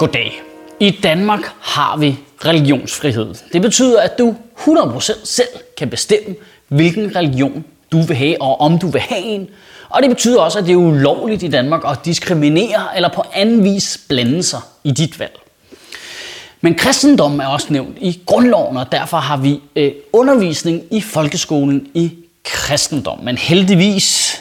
Goddag. I Danmark har vi religionsfrihed. Det betyder, at du 100% selv kan bestemme, hvilken religion du vil have, og om du vil have en. Og det betyder også, at det er ulovligt i Danmark at diskriminere eller på anden vis blande sig i dit valg. Men kristendommen er også nævnt i grundloven, og derfor har vi øh, undervisning i folkeskolen i kristendom. Men heldigvis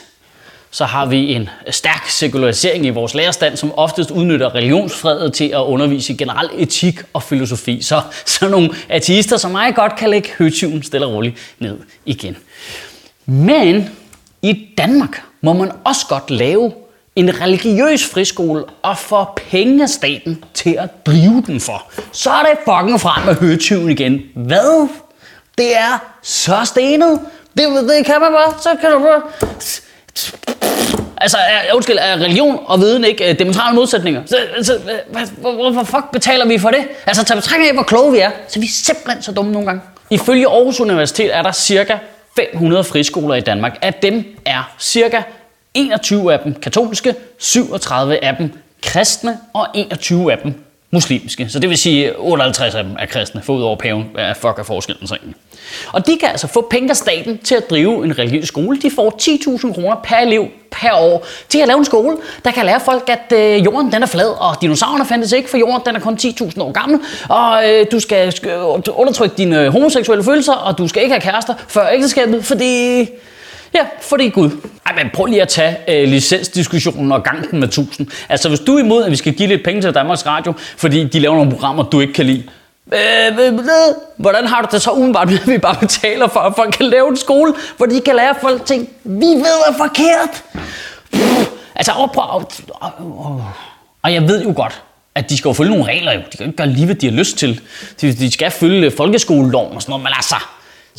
så har vi en stærk sekularisering i vores lærerstand, som oftest udnytter religionsfredet til at undervise i generel etik og filosofi. Så, så nogle ateister som mig godt kan lægge høtyven stille og roligt ned igen. Men i Danmark må man også godt lave en religiøs friskole og få penge af staten til at drive den for. Så er det fucking frem med høtyven igen. Hvad? Det er så stenet. Det, det kan man bare. Så kan du bare Altså, er, undskyld, er religion og viden ikke øh, demonstrale modsætninger? Så, så hvad, hvorfor fuck betaler vi for det? Altså, tag betragtning af, hvor kloge vi er, så vi er simpelthen så dumme nogle gange. Ifølge Aarhus Universitet er der cirka 500 friskoler i Danmark. Af dem er cirka 21 af dem katolske, 37 af dem kristne og 21 af dem muslimske. Så det vil sige, 58 af dem er kristne, for ud over paven. Hvad fuck er forskellen så egentlig? Og de kan altså få penge af staten til at drive en religiøs skole. De får 10.000 kroner per elev per år til at lave en skole, der kan lære folk, at øh, jorden den er flad, og dinosaurerne fandtes ikke, for jorden den er kun 10.000 år gammel, og øh, du skal undertrykke dine øh, homoseksuelle følelser, og du skal ikke have kærester før ægteskabet, fordi Ja, fordi Gud. Ej, men prøv lige at tage øh, licensdiskussionen og gangen med 1000. Altså, hvis du er imod, at vi skal give lidt penge til Danmarks Radio, fordi de laver nogle programmer, du ikke kan lide, øh, hvordan har du det så udenbart, at vi bare betaler for, at folk kan lave en skole, hvor de kan lære folk ting, vi ved er forkert? Pff, altså, og, prøv, og, og jeg ved jo godt, at de skal jo følge nogle regler jo. De kan jo ikke gøre lige, hvad de har lyst til. De, de skal følge folkeskoleloven og sådan noget, men altså,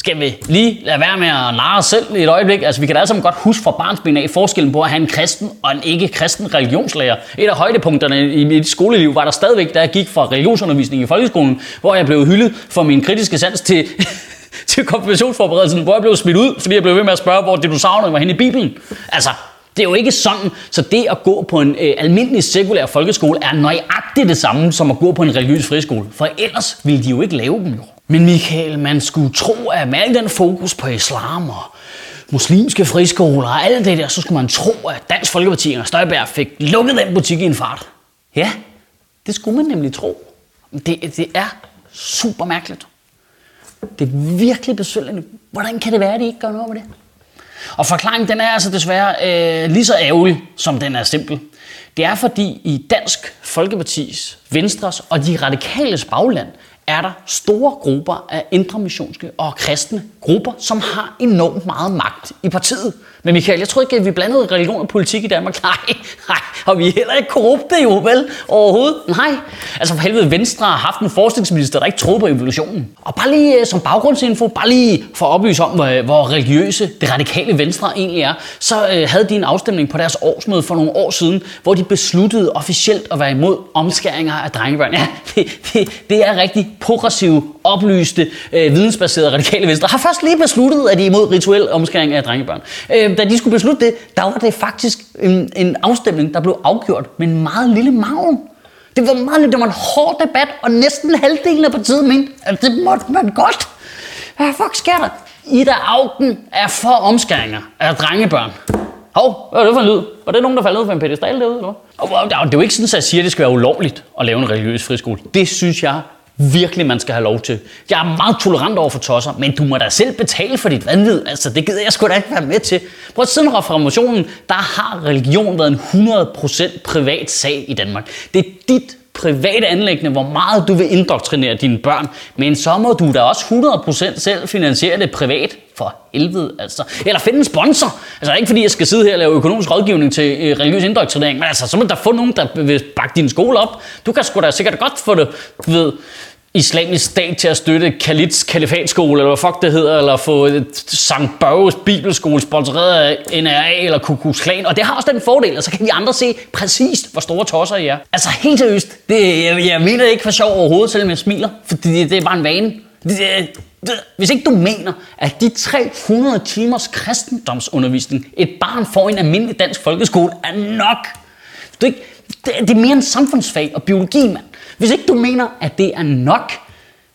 skal vi lige lade være med at narre os selv i et øjeblik? Altså, vi kan da alle sammen godt huske fra barnsben af forskellen på at have en kristen og en ikke-kristen religionslærer. Et af højdepunkterne i mit skoleliv var der stadigvæk, da jeg gik fra religionsundervisning i folkeskolen, hvor jeg blev hyldet for min kritiske sans til, til konfirmationsforberedelsen, hvor jeg blev smidt ud, fordi jeg blev ved med at spørge, hvor dinosaurerne var henne i Bibelen. Altså, det er jo ikke sådan, så det at gå på en øh, almindelig sekulær folkeskole er nøjagtigt det samme som at gå på en religiøs friskole. For ellers ville de jo ikke lave dem jo. Men Michael, man skulle tro, at med al den fokus på islam og muslimske friskoler og alt det der, så skulle man tro, at Dansk Folkeparti og Støjberg fik lukket den butik i en fart. Ja, det skulle man nemlig tro. Det, det er super mærkeligt. Det er virkelig besynderligt. Hvordan kan det være, at de ikke gør noget med det? Og forklaringen den er altså desværre øh, lige så ærgerlig, som den er simpel. Det er fordi i Dansk Folkepartis, Venstres og de radikales bagland er der store grupper af indremissionske og kristne grupper, som har enormt meget magt i partiet. Men Michael, jeg tror ikke, at vi blandede religion og politik i Danmark. Nej, nej, og vi er heller ikke korrupte jo, vel? Overhovedet. Nej. Altså for helvede, Venstre har haft en forskningsminister, der ikke troede på evolutionen. Og bare lige øh, som baggrundsinfo, bare lige for at oplyse om, øh, hvor religiøse det radikale Venstre egentlig er, så øh, havde de en afstemning på deres årsmøde for nogle år siden, hvor de besluttede officielt at være imod omskæringer af drengebørn. Ja, det, det, det er rigtig progressive, oplyste, øh, vidensbaserede radikale Venstre. Har først lige besluttet, at de er imod rituel omskæring af drengebørn. Øh, da de skulle beslutte det, der var det faktisk en, en afstemning, der blev afgjort med en meget lille maven. Det var, meget, det var en hård debat, og næsten halvdelen af partiet mente, at det måtte man godt. Hvad fuck sker der? Ida Augen er for omskæringer af drengebørn. Hov, hvad var det for en lyd? Var det nogen, der faldt ned fra en pedestal derude? Eller? det er jo ikke sådan, at jeg siger, at det skal være ulovligt at lave en religiøs friskole. Det synes jeg virkelig, man skal have lov til. Jeg er meget tolerant over for tosser, men du må da selv betale for dit vanvid. Altså, det gider jeg sgu da ikke være med til. Prøv at siden reformationen, der har religion været en 100% privat sag i Danmark. Det er dit private anlæggende, hvor meget du vil indoktrinere dine børn. Men så må du da også 100% selv finansiere det privat. For helvede, altså. Eller finde en sponsor. Altså ikke fordi jeg skal sidde her og lave økonomisk rådgivning til øh, religiøs indoktrinering, men altså, så må der få nogen, der vil bakke din skole op. Du kan sgu da sikkert godt få det, du ved, islamisk stat til at støtte Khalid's kalifatskole, eller hvad fuck det hedder, eller få St. Børges bibelskole sponsoreret af NRA eller Kukus Klan. Og det har også den fordel, og så kan vi andre se præcis, hvor store tosser I er. Altså helt seriøst, det, jeg, jeg mener det ikke for sjov overhovedet, selvom jeg smiler, for det, det er bare en vane. Det, det, hvis ikke du mener, at de 300 timers kristendomsundervisning, et barn får i en almindelig dansk folkeskole, er nok. Du ikke, det, det er mere en samfundsfag og biologi, mand. Hvis ikke du mener, at det er nok,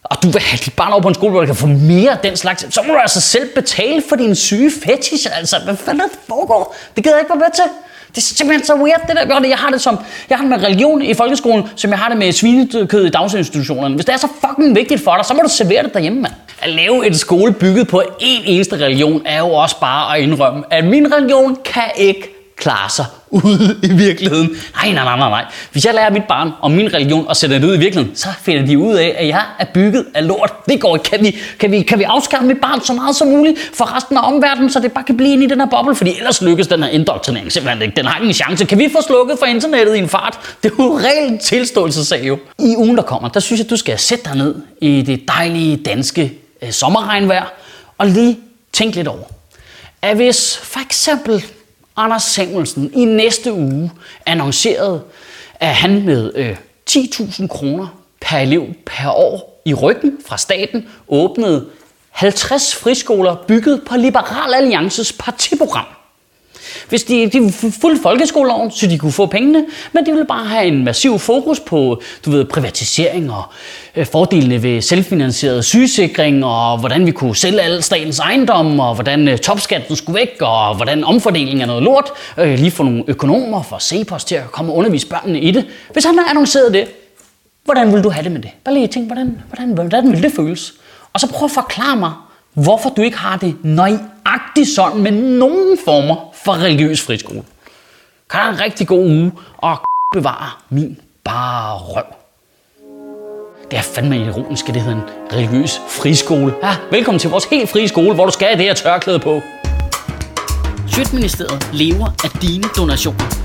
og du vil have dit barn over på en skole, hvor du kan få mere af den slags, så må du altså selv betale for din syge fetish. Altså, hvad fanden er det foregår? Det gider jeg ikke være med til. Det er simpelthen så weird, det der. Jeg har det som, jeg har det med religion i folkeskolen, som jeg har det med svinekød i daginstitutionerne. Hvis det er så fucking vigtigt for dig, så må du servere det derhjemme, mand. At lave en skole bygget på én eneste religion, er jo også bare at indrømme, at min religion kan ikke klare sig ude i virkeligheden. Nej, nej, nej, nej, nej. Hvis jeg lærer mit barn om min religion og sætter det ud i virkeligheden, så finder de ud af, at jeg er bygget af lort. Det går ikke. Kan vi, kan vi, kan vi afskærme mit barn så meget som muligt for resten af omverdenen, så det bare kan blive inde i den her boble? Fordi ellers lykkes den her indoktrinering simpelthen ikke. Den har ingen chance. Kan vi få slukket for internettet i en fart? Det er jo reelt tilståelsessag jo. I ugen, der kommer, der synes jeg, du skal sætte dig ned i det dejlige danske øh, sommerregnvejr og lige tænke lidt over, at hvis for eksempel Anders Samuelsen i næste uge annoncerede, at han med øh, 10.000 kroner per elev per år i ryggen fra staten åbnede 50 friskoler bygget på Liberal Alliances partiprogram. Hvis de, de fulgte folkeskoleloven, så de kunne få pengene, men de ville bare have en massiv fokus på du ved, privatisering og øh, fordelene ved selvfinansieret sygesikring, og hvordan vi kunne sælge al statens ejendom, og hvordan øh, topskatten skulle væk, og hvordan omfordeling er noget lort. Øh, lige få nogle økonomer fra Cepos til at komme og undervise børnene i det. Hvis han har annonceret det, hvordan vil du have det med det? Bare lige tænk, hvordan, hvordan, hvordan ville det føles? Og så prøv at forklare mig, hvorfor du ikke har det nøjagtigt sådan med nogen former for religiøs friskole. Kan have en rigtig god uge, og bevare min bare røv. Det er fandme ironisk, at det hedder en religiøs friskole. Ja, velkommen til vores helt frie skole, hvor du skal have det her tørklæde på. Sjøtministeriet lever af dine donationer.